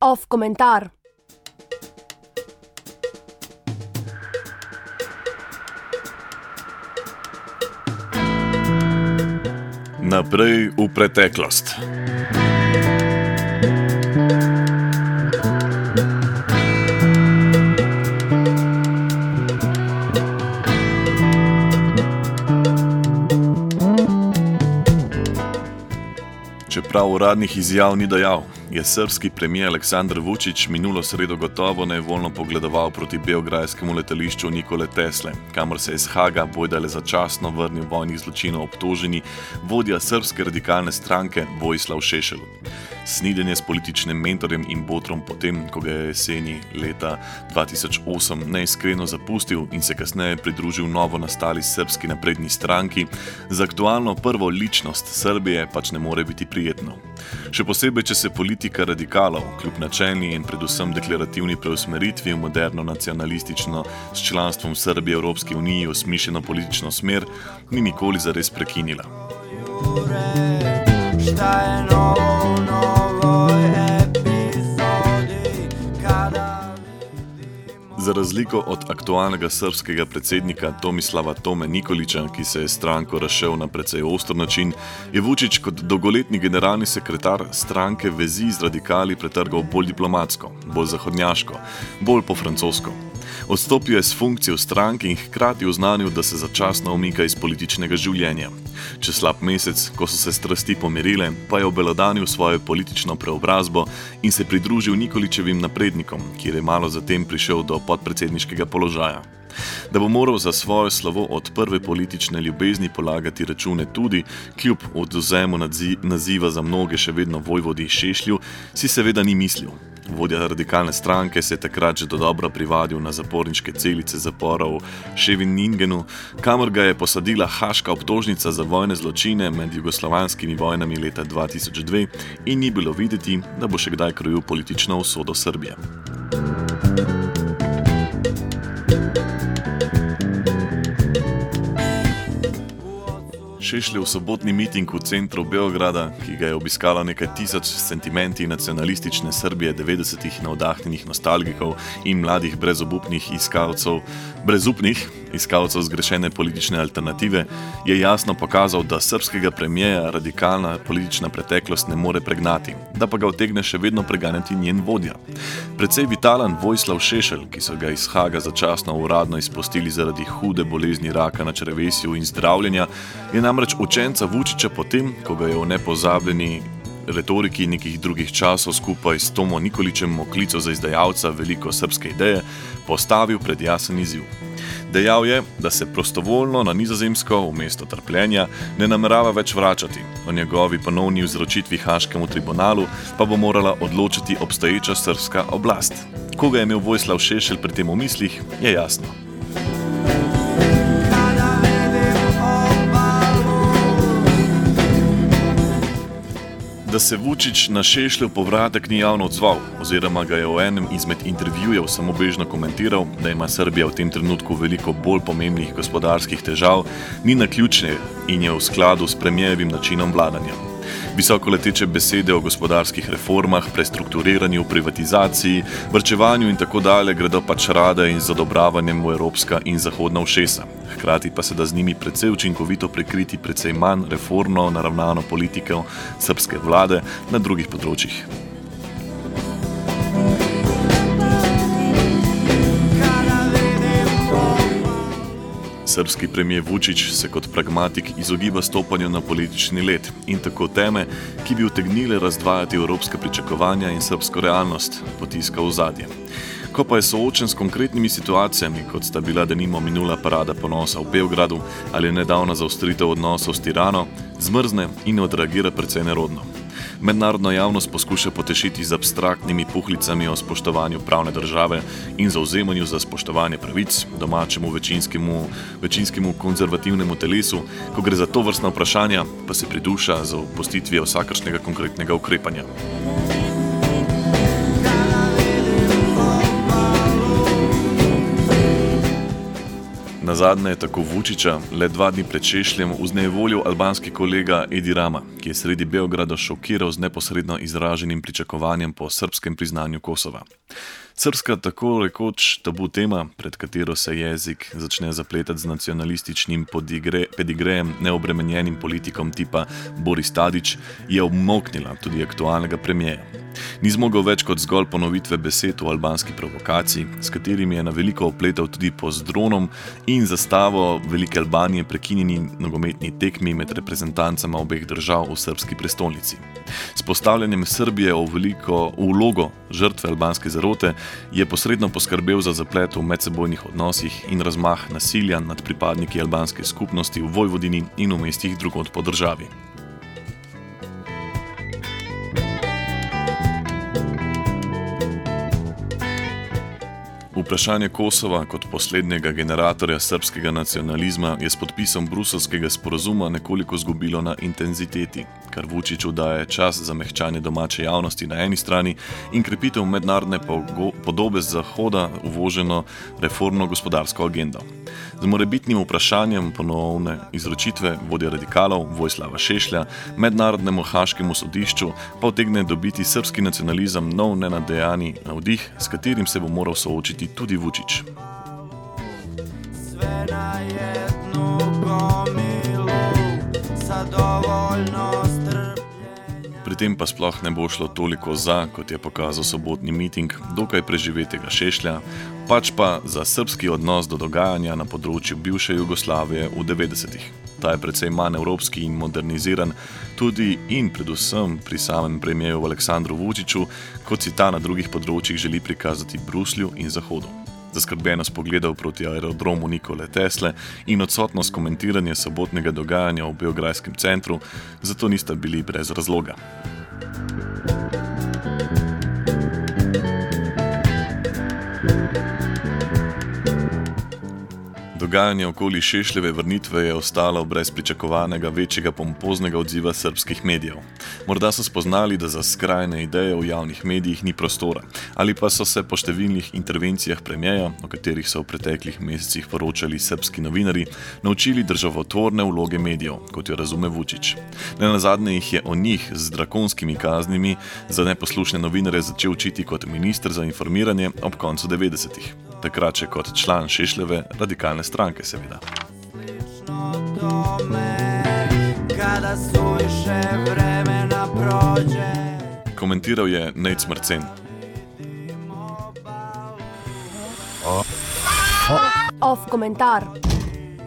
Off komentar. Naprej v preteklost. Čeprav uradnih izjav ni dejal, je srpski premijer Aleksandr Vučić minulo sredo gotovo nevoljno pogledoval proti beograjskemu letališču Nikole Tesle, kamor se je iz Haga bojda le začasno vrnil vojnih zločinov obtoženi vodja srpske radikalne stranke Vojislav Šešel. Snidenje s političnim mentorjem in botrom potem, ko ga je jeseni leta 2008 neiskreno zapustil in se kasneje pridružil novo nastali srpski napredni stranki, za aktualno prvo ličnost Srbije pač ne more biti prijetno. Še posebej, če se politika radikalov, kljub načelni in predvsem deklarativni preusmeritvi v moderno nacionalistično s članstvom Srbije v Evropski uniji osmišljeno politično smer, ni nikoli zares prekinila. Šta je novo Za razliko od aktualnega srpskega predsednika Tomislava Tome Nikoliča, ki se je stranko razšel na precej oster način, je Vučić kot dolgoletni generalni sekretar stranke vezi z radikali pretrgal bolj diplomatsko, bolj zahodnjaško, bolj po francosko. Odstopil je z funkcije v stranki in hkrati oznanil, da se začasno umika iz političnega življenja. Čez slab mesec, ko so se strasti pomirile, pa je obelodanil svojo politično preobrazbo in se pridružil Nikoličevim naprednikom, kjer je malo zatem prišel do podpredsedniškega položaja. Da bo moral za svoje slovo od prve politične ljubezni polagati račune tudi, kljub oduzemu naziva za mnoge še vedno vojvodi Šešlju, si seveda ni mislil. Vodja radikalne stranke se je takrat že do dobro privadil na zaporniške celice zaporov v Ševiningenu, kamor ga je posadila haška obtožnica za vojne zločine med jugoslovanskimi vojnami leta 2002 in ni bilo videti, da bo še kdaj krojil politično usodo Srbije. Šešljev sobotni miting v centru Beograda, ki ga je obiskalo nekaj tisoč sentimenti nacionalistične Srbije 90-ih navdahnjenih nostalgikov in mladih brezobupnih iskalcev, brezupnih iskalcev zgrešene politične alternative, je jasno pokazal, da srpskega premijeja radikalna politična preteklost ne more pregnati, da pa ga utegne še vedno preganjati njen vodja. Predvsej vitalen Vojslav Šešelj, ki so ga iz Haga začasno uradno izpustili zaradi hude bolezni raka na črevesju in zdravljenja, je namreč učenca Vučiča potem, ko ga je v nepozabljeni retoriki nekih drugih časov skupaj s Tomo Nikoličem oklico za izdajalca veliko srpske ideje, postavil pred jasen izziv. Dejal je, da se prostovoljno na nizozemsko v mesto trpljenja ne namerava več vračati, o njegovi ponovni vzročitvi Haškemu tribunalu pa bo morala odločiti obstoječa srpska oblast. Koga je imel Vojslav Šešelj pri tem v mislih, je jasno. Da se Vučić na Šešljev povratek ni javno odzval, oziroma ga je v enem izmed intervjujev samo bežno komentiral, da ima Srbija v tem trenutku veliko bolj pomembnih gospodarskih težav, ni na ključne in je v skladu s premijevim načinom vladanja. Visoko leteče besede o gospodarskih reformah, prestrukturiranju, privatizaciji, vrčevanju in tako dalje gredo pač rade in z odobravanjem v evropska in zahodna všesa. Hkrati pa se da z njimi precej učinkovito prekriti precej manj reformno naravnano politiko srpske vlade na drugih področjih. Srpski premijer Vučić se kot pragmatik izogiba stopanju na politični let in tako teme, ki bi utegnile razdvajati evropske pričakovanja in srpsko realnost, potiska v zadje. Ko pa je soočen s konkretnimi situacijami, kot sta bila denimo minula parada ponosa v Beogradu ali nedavna zaostritev odnosov s Tirano, zmrzne in odreagira precej nerodno mednarodno javnost poskuša potešiti z abstraktnimi puhlicami o spoštovanju pravne države in zauzemanju za spoštovanje pravic domačemu večinskemu, večinskemu konzervativnemu telesu, ko gre za to vrstna vprašanja, pa se priduša za opustitvijo vsakršnega konkretnega ukrepanja. Na zadnje je tako Vučiča le dva dni pred Češljem vznejevolil albanski kolega Edi Rama, ki je sredi Beograda šokiral z neposredno izraženim pričakovanjem po srpskem priznanju Kosova. Srpska tako rekoč tabu tema, pred katero se jezik začne zapletati z nacionalističnim podigre, pedigrejem neobremenjenim politikom tipa Boris Tadić, je obmoknila tudi aktualnega premijeja. Ni zmogel več kot zgolj ponovitve besed o albanski provokaciji, s katerimi je na veliko opletal tudi po zdronom in zastavo Velike Albanije prekinjeni nogometni tekmi med reprezentancama obeh držav v srpski prestolnici. S postavljanjem Srbije v veliko vlogo žrtve albanske zarote je posredno poskrbel za zaplet v medsebojnih odnosih in razmah nasilja nad pripadniki albanske skupnosti v Vojvodini in v mestih drugod po državi. Vprašanje Kosova kot poslednjega generatorja srpskega nacionalizma je s podpisom bruselskega sporozuma nekoliko zgubilo na intenziteti, kar Vučiću daje čas za mehčanje domače javnosti na eni strani in krepitev mednarodne podobe Zahoda uvoženo reformno gospodarsko agendo. Z morebitnim vprašanjem ponovne izročitve vodja radikalov Vojslava Šešlja mednarodnemu haškemu sodišču pa utegne dobiti srpski nacionalizem nov nenadejani navdih, s katerim se bo moral soočiti tudi Vučić. Sve na jednu Pri tem pa sploh ne bo šlo toliko za, kot je pokazal sobotni miting, dokaj preživetega šešlja, pač pa za srpski odnos do dogajanja na področju bivše Jugoslavije v 90-ih. Ta je precej manj evropski in moderniziran, tudi in predvsem pri samem premijeju Aleksandru Vučiću, kot si ta na drugih področjih želi prikazati Bruslju in Zahodu. Zaskrbljenost pogledov proti aerodromu Nikole Tesle in odsotnost komentiranja sobotnega dogajanja v Beograjskem centru, zato nista bili brez razloga. Dogajanje okoli Šešljeve vrnitve je ostalo brez pričakovanega večjega pompoznega odziva srpskih medijev. Morda so spoznali, da za skrajne ideje v javnih medijih ni prostora, ali pa so se po številnih intervencijah premijeja, o katerih so v preteklih mesecih poročali srpski novinari, naučili državotvorne vloge medijev, kot jo razume Vučić. Ne na zadnje jih je o njih z drakonskimi kaznimi za neposlušne novinare začel učiti kot ministr za informiranje ob koncu 90-ih takrat še kot član Šešljeve radikalne stranke, seveda. Komentiral je Nec Mrcen. Off komentar.